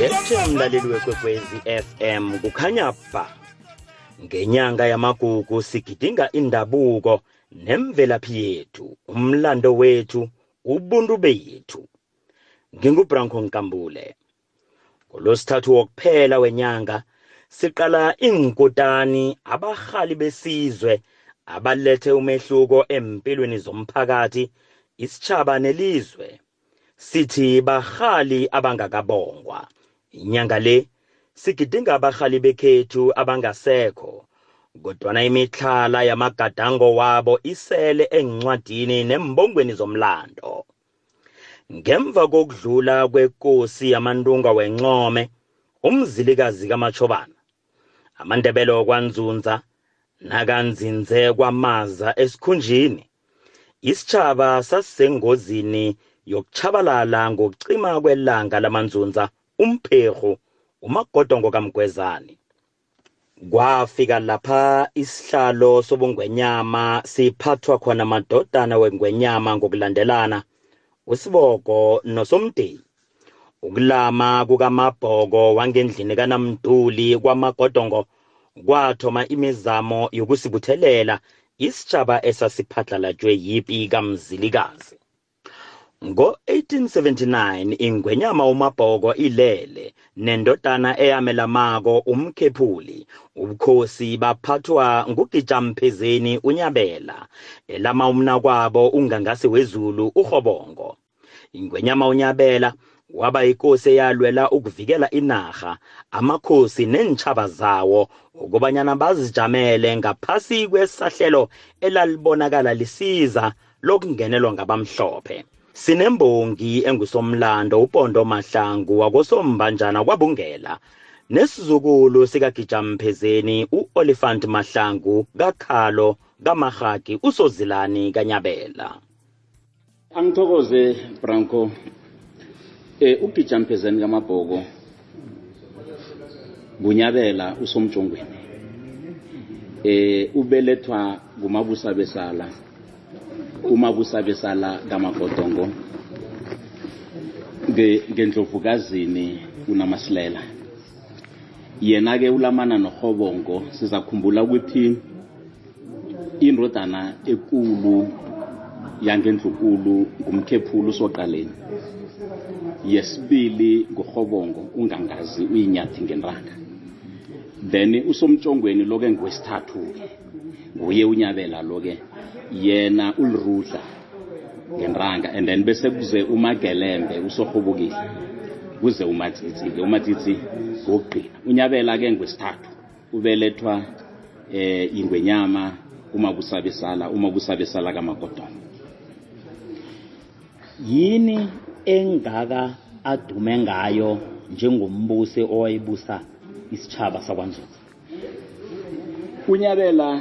yethe mlaleli wekwekwezi FM kukhanya ba. Ngenyanga yamagugu sigidinga indabuko nemvelaphi yethu umlando wethu ubuntu bethu. Ngingubranko nkambule. Ngolosithathu wokuphela wenyanga siqala inkutani abahali besizwe abalethe umehluko empilweni zomphakathi isitshaba nelizwe. Sithi bahali abangakabongwa. Inyanga le sigidinga abahali bekhethu abangasekho kodwana imihlala yamagadango wabo isele encwadini nembongweni zomlando. Ngemva kokudlula kwekosi yamantunga wencome umzilikazi kamachobana amandebele okwanzunza nakanzinze kwamaza esikhunjini isitshaba sasisengozini yokuchabalala ngokucima kwelanga lamanzunza umpherhu umagodongo kamgwezani kwafika lapha isihlalo sobungwenyama siphathwa khona madodana wengwenyama ngokulandelana usiboko nosomdeni. Ukulama kukamabhoko wangendlini kanamduli kwamagodongo kwathoma imizamo yokusibuthelela isitshaba esasiphatlalatshwe yipi kamzilikazi. Ngo-1879 ingwenyama umabhoko ilele nendodana eyamelamako umkhephuli. Ubukhosi baphathwa ngugijamphezeni unyabela elama umnakwabo ungangasi wezulu urhobongo. Ingwenyama unyabela waba yinkosi eyalwela ukuvikela inarha amakhosi nentshaba zawo ukubanyana bazijamele ngaphasi kwesahlelo elalibonakala lisiza lokungenelwa ngabamhlophe. Sinembongi engusomlando upondo mahlangu wakosombanjana kwabungela nesizukulu sikagijamphezeni u-olifant mahlangu kakhalo kamahagi usozilani kanyabela. Angithokoze branko. Eh ugijampezeni kamabhoko bunyabela usomjongweni. Eh ubelethwa ngumabusa besala. Umabusa besala kamagodongo ngendlovukazini unamasilela yena ke ulamana nohobongo sizakhumbula ukuthi indodana ekulu yangendlukulu ngumkhephulu soqaleni yesibili nguhobongo ungangazi uyinyathi ngenranga then usomtshongweni loke ngwesithathu-ke nguye unyabela lo-ke. Yena ulirudla ngenranga and then bese kuze umagelembe usorhubukile kuze umatsitsi-ke umatsitsi ngokugqina unyabela-ke ngwesithathu ubelethwa eh ingwenyama umabusabesala umabusabesala kamagodongo yini engaka adume ngayo njengombusi owayebusa isitshaba sakwanzuza unyabela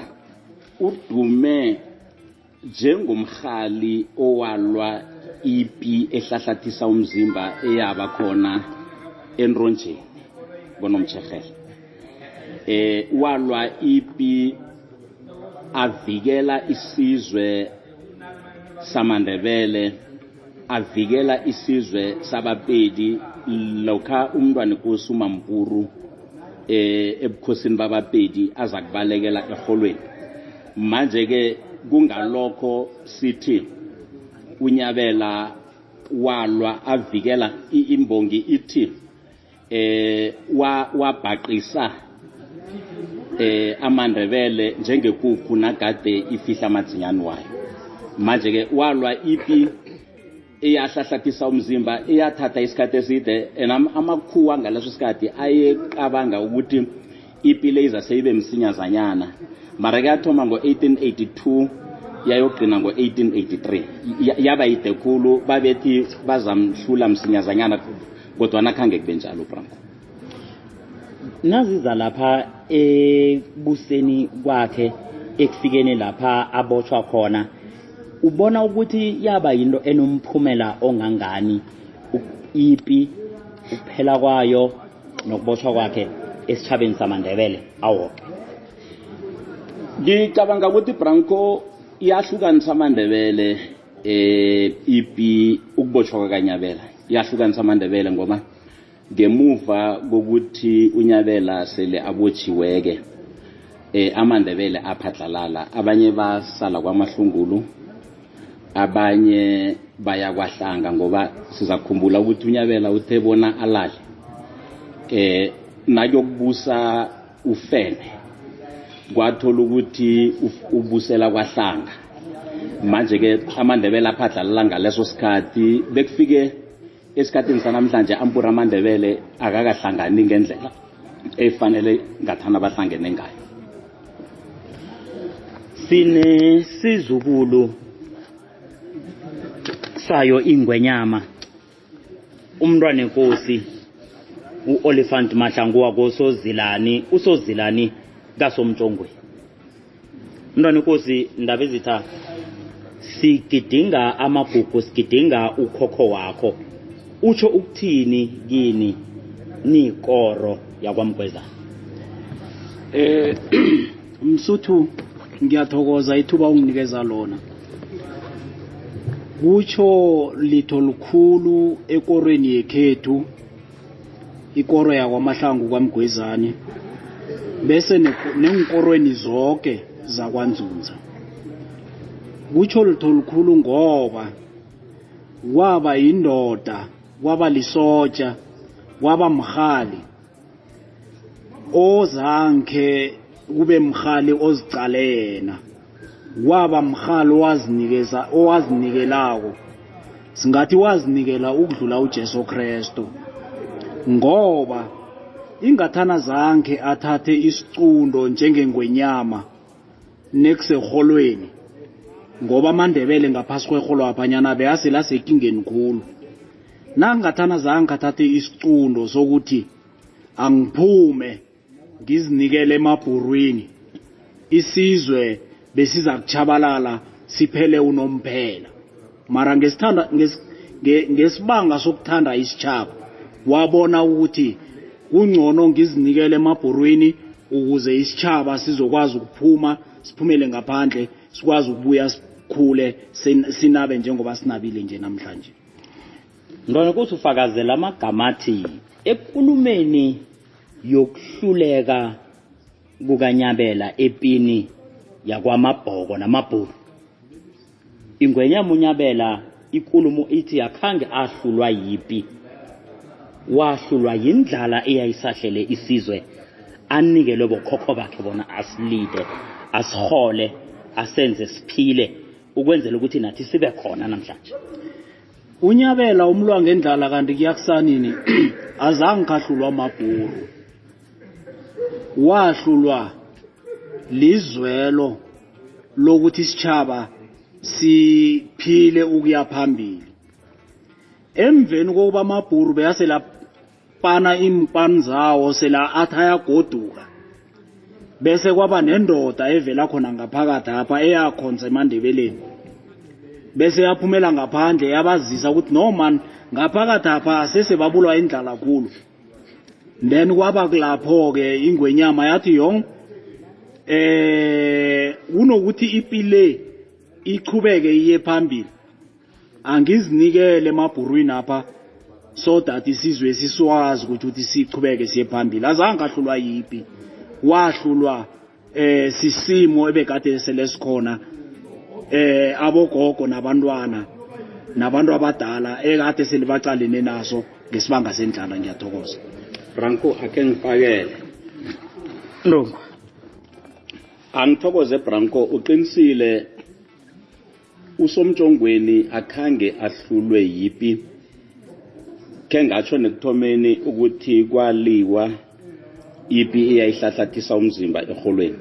udume njengomhali owalwa ipi ehlahlathisa umzimba eyaba khona enronjeni bonomtshehele eh walwa ipi avikela isizwe samandebele avikela isizwe sabapedi lokha umntwana inkosi umampuru eh ebukhosini babapedi aza kubalekela eholweni manje ke kungalokho sithi unyabela walwa avikela imbongi ithi eh wabhaqisa eh amandebele njengekukhu nagade ifihla amadzinyani wayo. Manje ke walwa ipi iyahlahlathisa umzimba iyathatha isikhathi eside and amakhuwa ngaleso sikhathi ayeqabanga ukuthi ipile izaseyibe msinyazanyana mara yathoma ngo-1882 yayogqina ngo-1883 yaba yide khulu babethi bazamhlula msinyazanyana kodwana khange kube njalo branko. Naziza lapha ebuseni kwakhe ekufikeni lapha abotshwa khona ubona ukuthi yaba yinto enomphumela ongangani ipi ukuphela kwayo nokubotshwa kwakhe esithabeni samandebele. Awoke ngicabanga ukuthi branko iyahlukanisa amandebele eh ipi ukubotshwa kwakanyabela iyahlukanisa amandebele ngoba ngemuva kokuthi unyabela sele abotshiweke eh amandebele aphadlalala abanye basala kwamahlungulu abanye baya kwahlanga ngoba sizakhumbula ukuthi unyabela uthe bona alale. Eh nayokubusa ufene kwathola ukuthi ubusela kwahlanga. Manje ke amandebele aphadlalala ngaleso sikhathi. Bekufike esikhathini sanamhlanje ampura amandebele akakahlangani ngendlela efanele ngathana bahlangene ngayo. Sinesizukulu sayo ingwenyama. Umntwana enkosi u-olifant mahlangu wakosozilani usozilani kasomtshongweni umntwana inkosi ndaba ezitha sigidinga amagugu sigidinga ukhokho wakho. Utsho ukuthini kini? Niyikoro yakwamgwezana eh msuthu ngiyathokoza ithuba unginikeza lona. Kutsho litho lukhulu ekorweni yekhethu ikoro yakwamahlangu kwamgwezani bese ne- nengikorweni zonke zakwanzunza kutsho litho lukhulu ngoba kwaba yindoda kwaba lisotsha kwaba mhali ozange kube mhali ozicale yena waba mhali owazinikeza owazinikelako. Singathi wazinikela ukudlula uJesu Kristu ngoba ingathana zange athathe isicundo njengengwenyama nekuseholweni ngoba amandebele ngaphasi kweholo aphanyana beyasela sekingeni khulu. Nangathana zange athathe isicundo sokuthi angiphume ngizinikele emabhurwini isizwe besiza kuchabalala siphele unomphela. Mara ngesithanda nges- nge- ngesibanga sokuthanda isitshaba wabona ukuthi kungcono ngizinikele emabhurwini ukuze isitshaba sizokwazi ukuphuma siphumele ngaphandle sikwazi ukubuya sikhule sin- sinabe njengoba sinabile nje namhlanje. Ngibona ukuthi ufakazela amagama athi ekulumeni yokuhluleka kukanyabela epini yakwamabhoko namabhulu ingwenyama unyabela ikulumo ithi akhange ahlulwa yipi. Wahlulwa yindlala eyayisahlele isizwe. Anikelwe bokhokho bakhe bona asilide asihole asenze siphile ukwenzela ukuthi nathi sibe khona namhlanje. Unyabela umlwa ngendlala kanti kuyakusanini azange kahlulwa amabhuru wahlulwa lizwelo lokuthi isitshaba siphile ukuya phambili. Emveni kokuba amabhuru beyasela pana impani zawo sela athi ayagoduka bese kwaba nendoda evela khona ngaphakathi apha eyakhonza emandebeleni. Bese yaphumela ngaphandle yabazisa ukuthi no man ngaphakathi apha sesebabulwa indlala khulu then kwaba kulapho-ke ingwenyama yathi yong eh unokuthi ipile ichubeke iye phambili. Angizinikele emabhurwini apha so that isizwe siswazi ukuthi ukuthi sichubeke siye phambili. Azange ahlulwa yipi wahlulwa eh sisimo ebekade sele sikhona eh abogogo nabantwana nabantu abadala ekade selibacalene naso ngesibanga sendlala. Ngiyathokoza. Franco ake ngifakele Ndongo angithokoze Branko uqinisile usomtshongweni akhange ahlulwe yipi? Ke ngatsho nekuthomeni ukuthi kwaliwa ipi eyayihlahlathisa umzimba eholweni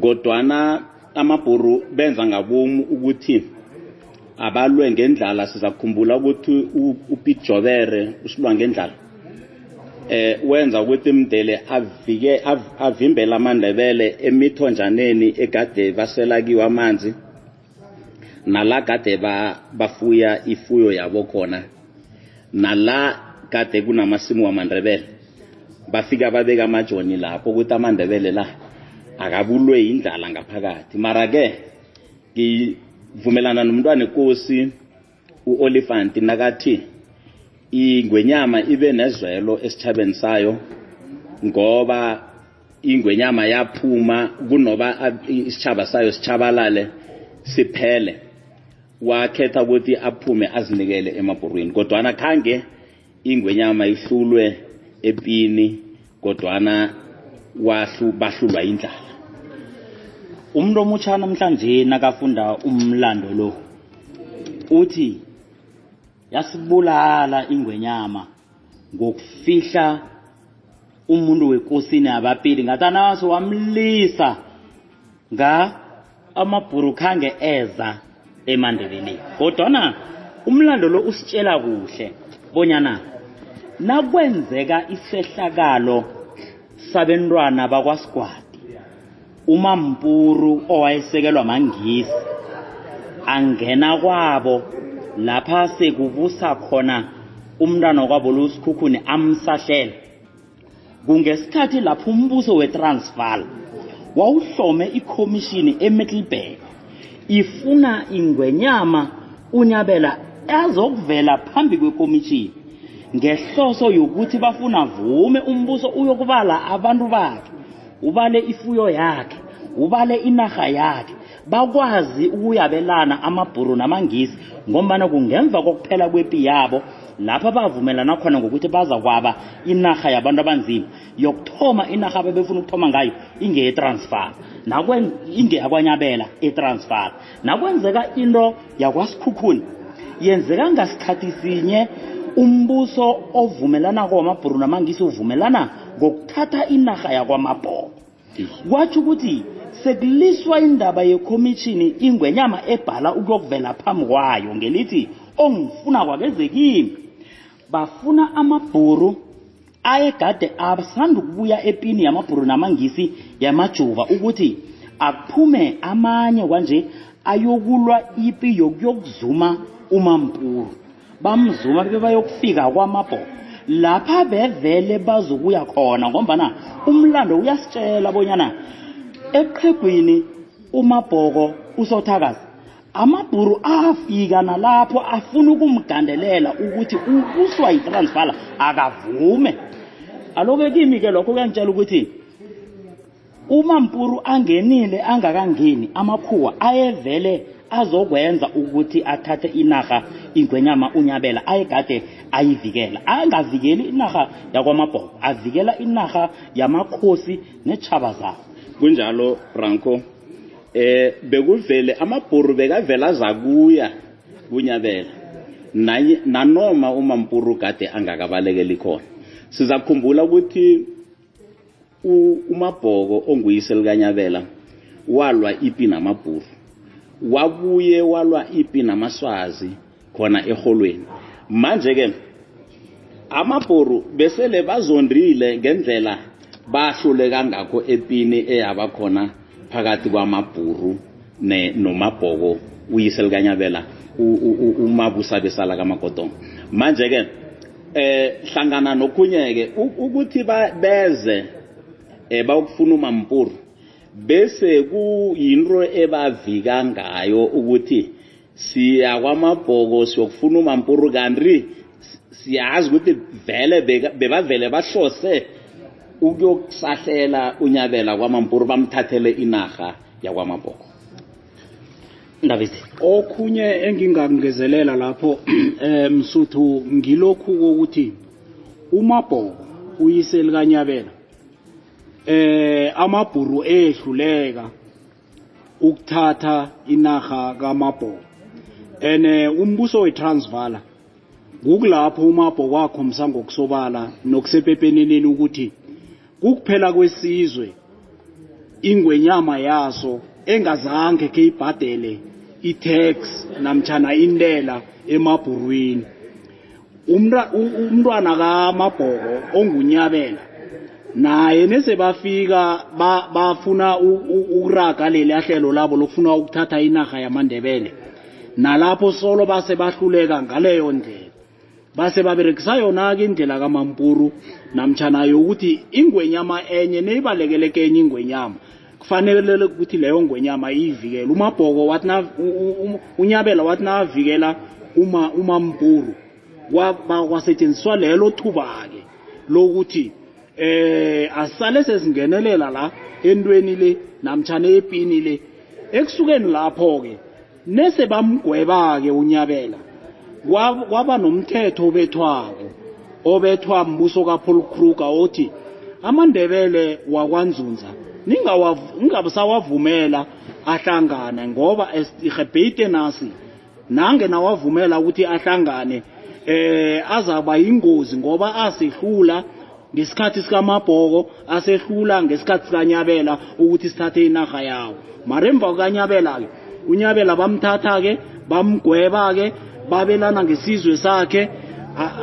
kodwana amabhuru benza ngabomu ukuthi abalwe ngendlala. Sizakhumbula ukuthi uPete Jobere usilwa ngendlala. Eh wenza ukuthi imdele avike av- avimbela amandebele emithonjaneni egade basela kiwo amanzi. Nala kade ba bafuya ifuyo yabo khona nala kade kunamasimu wamandebele bafika babeka amajoni lapho ukuthi amandebele la akabulwe indlala ngaphakathi. Mara ke ngivumelana nomntwana enkosi uOliphant nakathi ingwenyama ibe nezwelo esithabeni sayo ngoba ingwenyama yaphuma kunoba ab- isitshaba sayo sitshabalale siphele. Wakhetha ukuthi aphume azinikele emabhurwini kodwana khange ingwenyama ihlulwe epini kodwana wahlu bahlulwa indlala umuntu omutsha namhlanje nakafunda umlando lo uthi yasibulala ingwenyama ngokufihla umuntu wekosini yabapili. Ngatanaso wamlisa nga amabhuru khange eza. Emandebeleni kodwana umlando lo usitshela kuhle bonyana nakwenzeka isehlakalo sabentwana bakwasigwadi umampuru owayesekelwa mangisi angena kwabo lapha sekubusa khona umntwana kwabo lo usikhukhuni amsahlela kungesikhathi lapho umbuso wetransvaal wawuhlome ikhomishini emiddleburg ifuna ingwenyama unyabela azokuvela phambi kwekomishini ngehloso yokuthi bafuna vume umbuso uyokubala abantu bakhe ubale ifuyo yakhe ubale inarha yakhe bakwazi ukuyabelana amabhuru namangisi ngombana kungemva kokuphela kwepi yabo lapha bavumelana khona ngokuthi bazakwaba inarha yabantu abanzima. Yokuthoma inarha abebefuna ukuthoma ngayo ingeyetransfal ingeyakwanyabela etransfal nakwenzeka into yakwasikhukhuni. Yenzeka ngasikhathi sinye umbuso ovumelanako wamabhuru namangisi uvumelana ngokuthatha inarha yakwamabhoko kwatsho ukuthi sekuliswa indaba yekhomishini ingwenyama ebhala ukuyokuvela phambi kwayo ngelithi ongifuna kwakezekimi bafuna amabhuru ayegade asanda ukubuya epini yamabhuru namangisi yamajuva ukuthi aphume amanye kwanje ayokulwa ipi yokuyokuzuma umampuru. Bamzuma bebe bayokufika kwamabhoko lapha bevele bazokuya khona ngombana umlando uyasitshela bonyana eqhegwini umabhoko usothakazi amabhuru afika nalapho afuna ukumgandelela ukuthi ubuswa yitransfala akavume. Aloke kimi ke lokho kuyangitshela ukuthi umampuru angenile angakangeni amakhuwa ayevele azokwenza ukuthi athathe inarha ingwenyama unyabela ayegade ayivikela. Angavikeli inarha yakwamabhoko avikela inarha yamakhosi netshaba zawo kunjalo Branko. Eh bekuvele amabhuru bekavela zakuya kunyabela. Nanye- nanoma umampuru kade angakabalekeli khona. Sizakhumbula ukuthi u- umabhoko onguyise likanyabela walwa ipi namabhuru wabuye walwa ipi namaswazi khona eholweni manje ke amabhuru besele bazondrile ngendlela bahlule kangakho epini eyaba khona phakathi kwamabhuru nomabhoko uyise likanyabela umabusa besala kamagodongo manje ke eh hlangana nokhunye ke u- ukuthi beze eh bawukufuna umampuru bese kuyinto ebavika ngayo ukuthi siya kwamabhoko siyokufuna umampuru kanti siyazi ukuthi vele bebavele bahlose ukuyokusahlela unyabela kwamampuru bamthathele inarha yakwamabhoko. Ndabezi okhunye engingakungezelela lapho eh msuthu ngilokhu kokuthi umabhoko uyise likanyabela eh amabhuru ehluleka ukuthatha inarha kamabhoko. Ene umbuso weTransvaal kukulapho umabhoko wakhomsa ngokusobala nokusepepeneneni ukuthi kukuphela kwesizwe ingwenyama yaso engazange ke ibhadele i-tax namtshana intela emabhurwini Umra- u- umntwana kamabhoko ongunyabela naye nese bafika ba- bafuna u- u- ukuraga leli ahlelo labo lokufuna ukuthatha inarha yamandebele nalapho solo base bahluleka ngaleyo ndlela. Base baberekisa yona-ke indlela kamampuru namtshana yokuthi ingwenyama enye neyibalekele enye ingwenyama. Kufanele ukuthi leyo ngwenyama iyivikele. Umabhoko wathi unyabela wathi navikela uma umampuru kwasetshenziswa lelo thuba-ke lokuthi eh asale sezingenelela la entweni le namtshana epini le. Ekusukeni lapho-ke nese bamgweba-ke unyabela kwaba nomthetho obethwako obethwa mbuso kaPaul Kruger othi amandebele wakwanzunza ningabusawavumela ahlangane ngoba ihebhite nasi nange nawavumela ukuthi ahlangane eh azaba yingozi ngoba asehlula ngesikhathi sikamabhoko asehlula ngesikhathi sikanyabela ukuthi sithathe inarha yawo. Mara emva kukanyabela-ke unyabela bamthatha-ke bamgweba-ke babelana ngesizwe sakhe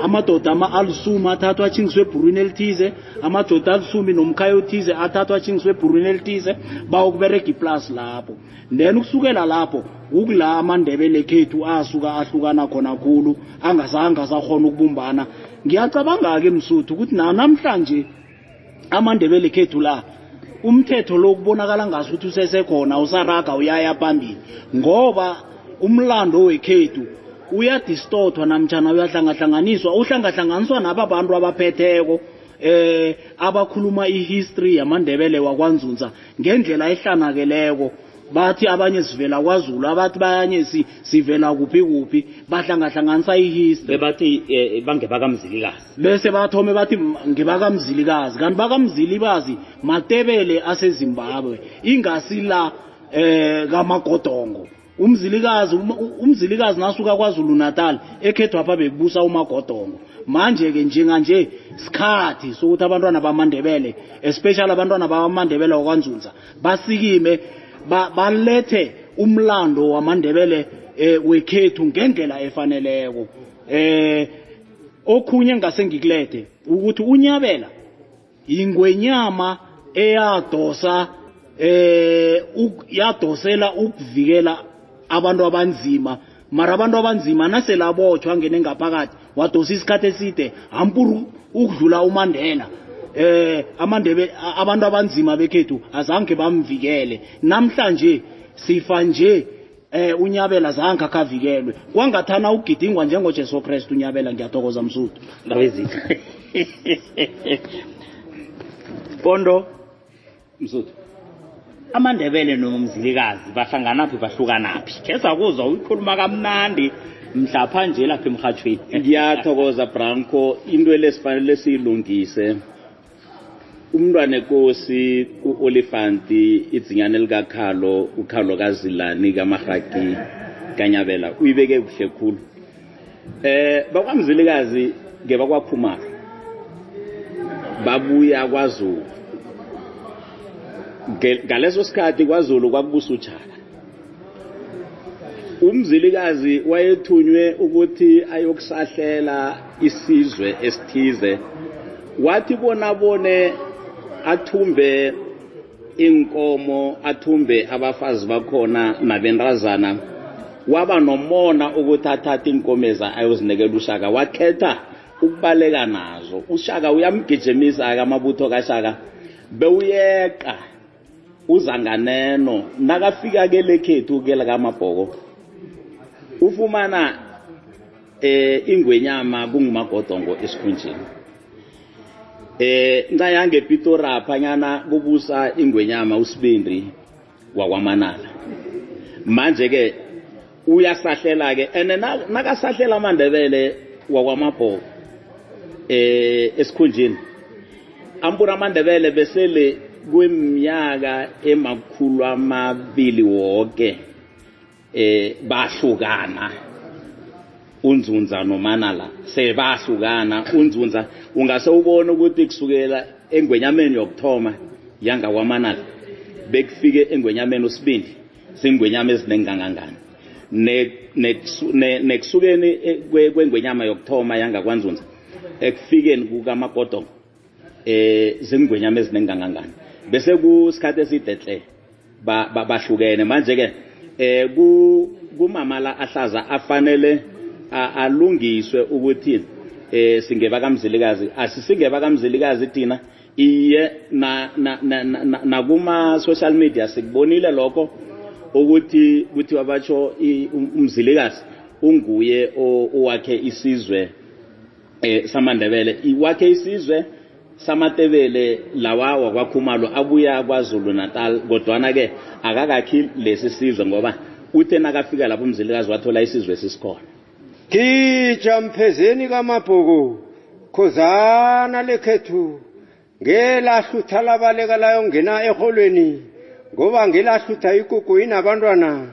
amadoda ama alisumi athathwa athingiswe ebhurwini elithize amadoda alisumi nomkhayo othize athathwa athingiswe ebhurwini elithize bayokuberega iplasi lapho. Then ukusukela lapho kukula amandebele khethu asuka ahlukana khona khulu angazange asakhona ukubumbana. Ngiyacabanga-ke msuthu ukuthi na namhlanje amandebele khethu la umthetho lo kubonakala ngasuthi usesekhona usaraga uyaya phambili. Ngoba umlando wekhethu uyadistothwa namtshana uyahlangahlanganiswa uhlangahlanganiswa naba bantu abaphetheko eh abakhuluma ihistory yamandebele wakwanzunza ngendlela ehlanakeleko. Bathi abanye sivela kwazulu abathi bayanye si- sivela kuphi kuphi bahlangahlanganisa ihistory. Bebathi eh, bangebakamzilikazi. Bese bathome bathi "M- ngebakamzilikazi kanti bakamzilibazi matebele asezimbabwe ingasi la eh kamagodongo umzilikazi um- umzilikazi nasuka kwazulu natal ekhethwa apha bekubusa umagodongo. Manje-ke njenganje sikhathi sokuthi abantwana bamandebele especially abantwana bamandebele wakwanzunza basikime ba- balethe umlando wamandebele eh, wekhethu ngendlela efaneleko. Eh okhunye ngase ngikulethe ukuthi unyabela ingwenyama eyadosa eh yadosela ukuvikela abantu abanzima. Mara abantu abanzima nasele abotshwa angene ngaphakathi wadosa isikhathi eside hampuru ukudlula umandela. Eh amandebe abantu abanzima bekhethu azange bamvikele. Namhlanje sifa nje eh unyabela zange akavikelwe kwangathana ugidingwa njengojesu kristu unyabela ngiyathokoza msuthu. Ndabezitha pondo msuthu amandebele nomzilikazi bahlanganaphi bahlukanaphi keza kuzwa uyikhuluma kamnandi. Mhlapha nje lapha emrhatshweni ngiyathokoza branco into lesifanele siyilungise. Umntwana enkosi u-olifanti idzinyane likakhalo ukhalo kazilani kamarhaki kanyabela uyibeke kuhle khulu. Eh bakwamzilikazi ngebakwaphumaro babuya kwazulu. Nge- ngaleso sikhathi kwazulu kwakubusa ujala umzilikazi wayethunywe ukuthi ayokusahlela isizwe esithize. Wathi bona bone athumbe inkomo athumbe abafazi bakhona nabentazana. Waba nomona ukuthi athathe inkomeza ayozinikela ushaka. Wakhetha ukubaleka nazo. Ushaka uyamgijimisa-ke amabutho kashaka bewuyeqa uzanganeno. Nakafika ke lekhethu ke lakamabhoko ufumana eh ingwenyama kungumagodongo esikhunjini. Eh ncayange epitora phanyana kubusa ingwenyama usibindi wakwamanala. Manje ke uyasahlela ke ene na- nakasahlela amandebele wakwamabhoko eh esikhunjini ampura amandebele besele kweminyaka emakhulu amabili wonke eh bahlukana. Unzunza nomanala sebahlukana. Unzunza ungase ubone ukuthi kusukela engwenyameni yokuthoma yanga kwamanala bekufike engwenyameni usibindi singwenyama ne- nekusukeni kwe- kwengwenyama yokuthoma yanga kwanzunza ekufikeni kukamakodongo eh zingwenyama eziningi kangangani bese kusikhathi eside hle ba- ba- bahlukene. Manje ke eh ku kumama la ahlaza afanele alungiswe ukuthi eh singeba kamzilikazi. Asisingeba kamzilikazi thina. Iye na na na, kuma social media sikubonile lokho ukuthi kuthi wabatsho i- um- umzilikazi unguye owakhe isizwe eh samandebele. Iwakhe isizwe samatebele lawa wakwakhumalo abuya kwaZulu Natal kodwana ke akakakhi lesi sizwe ngoba uthe nakafika lapho umzilikazi wathola isizwe sisikhona Gija mphezeni kamabhuku khozana lekhethu ngelahlutha labaleka layo ngena eholweni ngoba ngelahlutha ikuku inabantwana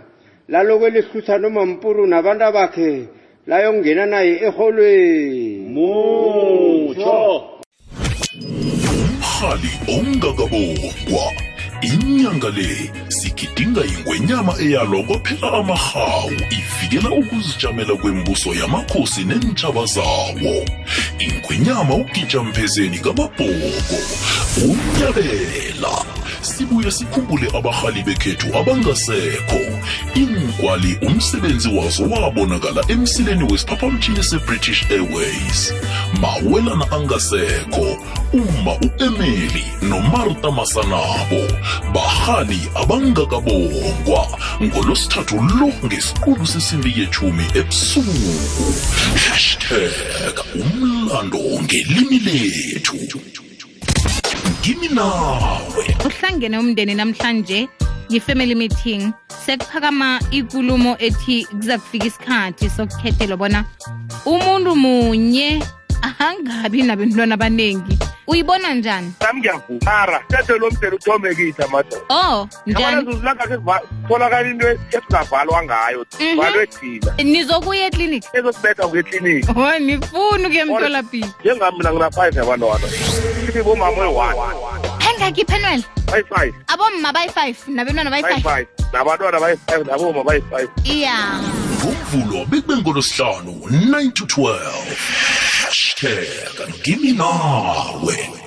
laloko elihlutha nomampuru nabantu bakhe layo ngena naye eholweni mutsho umhali ongakabokwa inyanga le sigidinga ingwenyama eyalwa kwaphela amahawu ivikela ukuzijamela kwembuso yamakhosi neentshaba zawo. Ingwenyama ugijamphezeni kamabhoko unyabela sibuye sikhumbule abahali bekhethu abangasekho. Ingwali umsebenzi wazo wabonakala emsileni wesiphaphamtshini sebritish airways. Mawelana angasekho uma u-emily nomarta masanabo bahali abangakabongwa ngolosithathu lo ngesiqulu sesimbi yechumi ebusuku. Hashtag umlando ngelimi lethu. Ngimi nawe. Uhlangene umndeni namhlanje yi-family meeting. Sekuphakama ikulumo ethi kuza kufika isikhathi sokukhethelwa bona umuntu munye angabi nabentwana abaningi uyibona njani? Nami ngiyavumara. Mara tethe lo mdeni uthomekisa kithi amadoda oh njani? Abalazuzilanga tholakala into esingavalwa ngayo. Mhm. valwe thina. Nizokuya ekliniki ezosibetha kuyekliniki o nifuni ukuya emtholapilo. Njengami mina ngina-five yabantwana ithi bomama oyi-one engakho iphenwela bayi-five abomma bayi-five nabentwana bayi-five bayi-five nabantwana bayi-five naboma bayi-five iya. Ngomvulo bekubengolosihlanu 9 to 12 hashtag ngimi nawe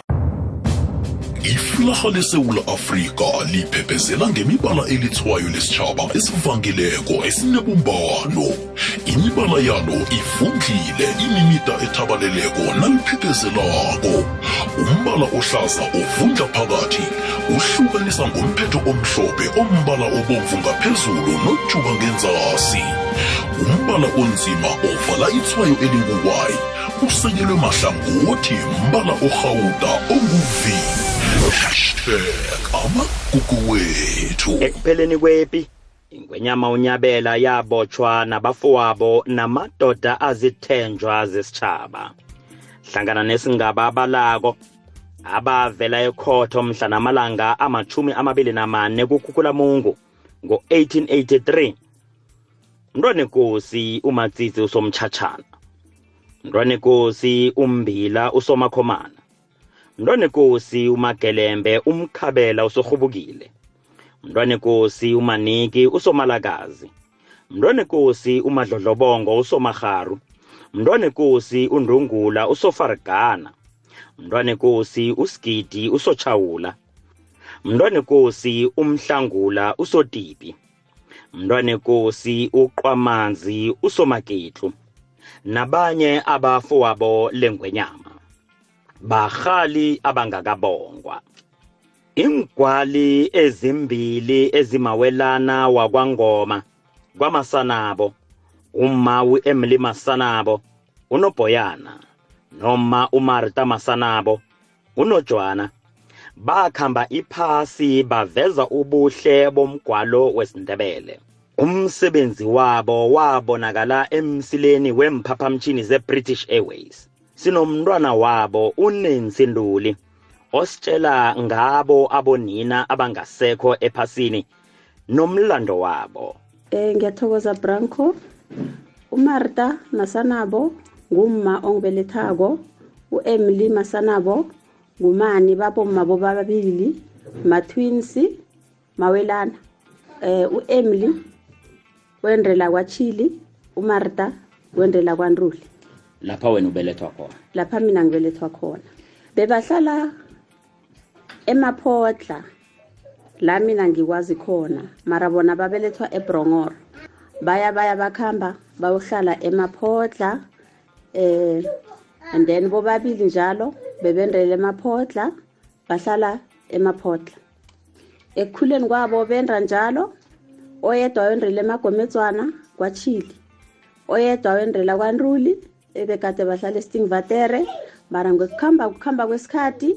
iflaha lesewula afrika liphephezela ngemibala elithwayo lesitshaba esivangileko esinebumbano. Imibala yalo ivundlile imimida ethabaleleko naliphephezelako. Umbala ohlaza ovundla phakathi uhlukanisa ngomphetho omhlophe ombala obomvu ngaphezulu nojuba ngenzasi. Umbala onzima ovala ithwayo elinguwayi usekelwe mahlangothi mbala orhawuda onguvi hashtag amagugu wethu. Ekupheleni kwepi ingwenyama unyabela yabotshwa nabafowabo namadoda azithenjwa zesitshaba hlangana nesingaba abalako abavela ekhotho mhla namalanga amachumi amabili namane kukhukhulamungu ngo-1883. Mntwanekosi umatsitsi usomtshатshana mntwanekosi umbila usomakhomana mntwanekosi umagelembe umkhabela usorhubukile mntwanekosi umaniki usomalakazi. Mntwanekosi umadlodlobongo usomarharu mntwanekosi undrungula usofarigana mntwanekosi usigidi usochawula mntwanekosi umhlangula usotipi. Mntwanekosi uqwamanzi usomaketlu nabanye abafowabo lengwenyama. Bahali abangakabongwa. Ingwali ezimbili ezimawelana wakwangoma kwamasanabo uma u-emily masanabo unobhoyana noma umarta masanabo unojwana bakhamba iphasi baveza ubuhle bomgwalo wesindebele. Umsebenzi wabo wabonakala emsileni wemphaphamtshini ze-british airways. Sinomntwana wabo unancy nduli ositshela ngabo abonina abangasekho ephasini nomlando wabo Eh ngiyathokoza Branco. uMarta Masanabo ngumma ongibelethako uEmily Masanabo ngumani babomma bobabili ma-twins mawelana eh uEmily wendrela kwaChili uMarta wendrela kwaNruli lapha wena ubelethwa khona? Lapha mina ngibelethwa khona. Bebahlala emaphotla la mina ngikwazi khona. Mara bona babelethwa eBrongor baya baya bakhamba bayohlala emaphotla eh and then bobabili njalo bebendele emaphotla bahlala emaphotla ekukhuleni kwabo benda njalo oyedwa wendrela emagomedzwana kwaChili oyedwa wendrela kwaNruli ebekade bahlala estingvatere mara ngokuhamba kuhamba kwesikhathi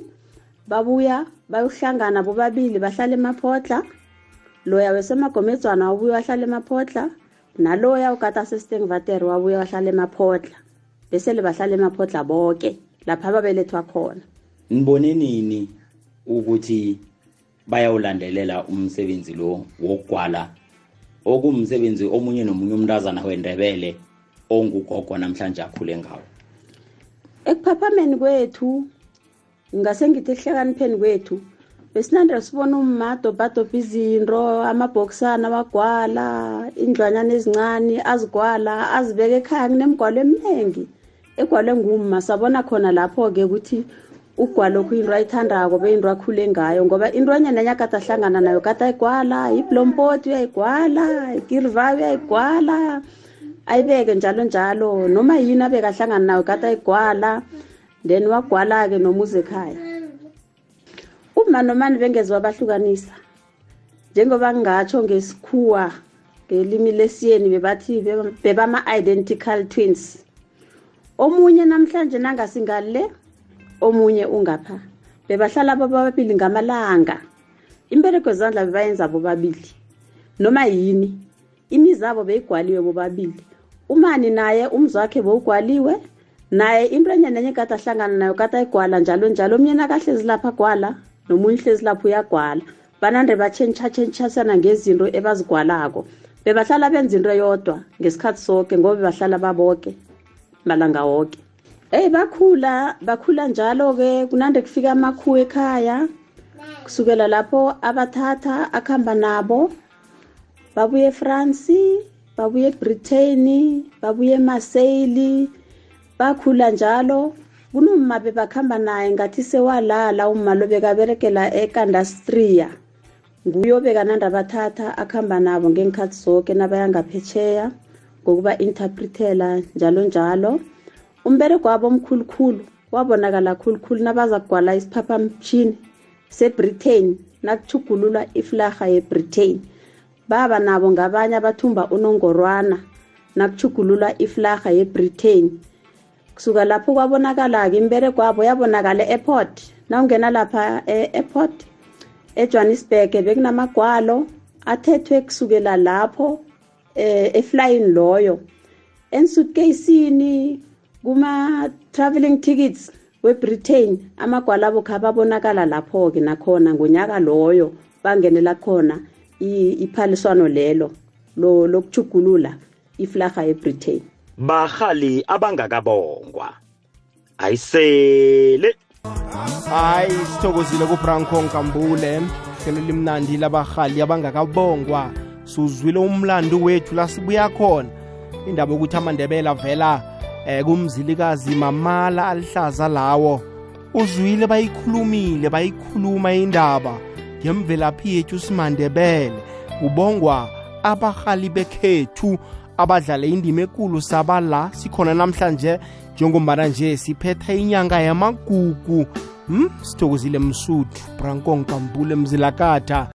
babuya bayohlangana bobabili bahlala emaphotla loya wesemagomedzwana wabuya wahlala emaphotla naloya ukata sestingvatere wabuya wahlala emaphotla besele bahlala emaphotla bonke lapha babelethwa khona. Nibone nini ukuthi bayawulandelela umsebenzi lo wokugwala? Okumsebenzi omunye nomunye umntazana wendebele ongugogo namhlanje akhule ngawo. Ekuphaphameni kwethu ngase ngithi ekuhlakanipheni kwethu besinande sibona umma adobhadobha izinto amabhokisana wagwala indlwanyana ezincane azigwala azibeka ekhaya kunemigwalo eminingi egwalwe ngumma sabona khona lapho-ke ukuthi ugwalo kuyinto ayithandako beyinto akhule ngayo ngoba into enye nenye akade ahlangana nayo kade ayigwala iblompoti uyayigwala ikirvayo uyayigwala ayibeke njalo njalo. Noma yini abeke ahlangana nayo kade ayigwala then wagwala-ke nomuze ekhaya. Uma nomani bengeze wabahlukanisa njengoba ngingatsho ngesikhuwa ngelimi lesiyeni bebathi beba- bebama-identical twins omunye namhlanje nangasingale omunye ungapha. Bebahlala bobabili ngamalanga. Imbereko zandla bebayenza bobabili. Noma yini imizabo beyigwaliwe bobabili. Umani naye umzi wakhe bewugwaliwe naye into enye nenye kade ahlangana nayo kade ayigwala njalo njalo. Omnye nakahlezi lapha agwala nomunye uhlezi lapho uyagwala. Banande batshentshatshentshisana ngezinto ebazigwalako. Bebahlala benza into yodwa ngesikhathi soke ngoba bebahlala baboke malanga woke. Eyi bakhula bakhula njalo-ke. Kunande kufika amakhuwa ekhaya kusukela lapho abathatha akuhamba nabo babuye efransi babuye ebritain babuye emaseyili bakhula njalo. Kunoma bebakuhamba naye ngathi sewalala uma lo bekaberekela ekandastria. Nguyo bekananda abathatha akuhamba nabo ngenkhathi zonke nabaya ngaphetsheya ngokuba interpretela njalo njalo umbereko wabo omkhulukhulu wabonakala khulukhulu nabaza kugwala isiphaphamtshini sebritain nakuchugululwa iflarha yebritain baba nabo ngabanye abathumba unongorwana nakuchugululwa iflarha yebritain. Kusuka lapho kwabonakala-ke imbereko wabo yabonakala e-airport. Nawungena lapha e-airport ejohannesburg bekunamagwalo athethwe kusukela lapho eh eflying loyo. Ensuitcasini kuma-traveling tickets webritain amagwala abo khababonakala lapho-ke nakhona ngonyaka loyo bangenela khona. i- iphaliswano lelo lo- lokuchugulula iflarha yebritain. Bahali abangakabongwa. Ayisele. Hayi sithokozile kubranco nkambule. Hlelo limnandi labahali abangakabongwa. Suzwile umlando wethu la sibuya khona. Indaba yokuthi amandebela avela eh kumzilikazi mamala alihlaza lawo. Uzwile bayikhulumile bayikhuluma indaba. Ngemvelaphi yethu simandebele kubongwa abahali bekhethu abadlala indima ekulu sabala sikhona namhlanje njengombana nje siphetha inyanga yamagugu hmm? sithokozile msuthu branko nkambule mzilakatha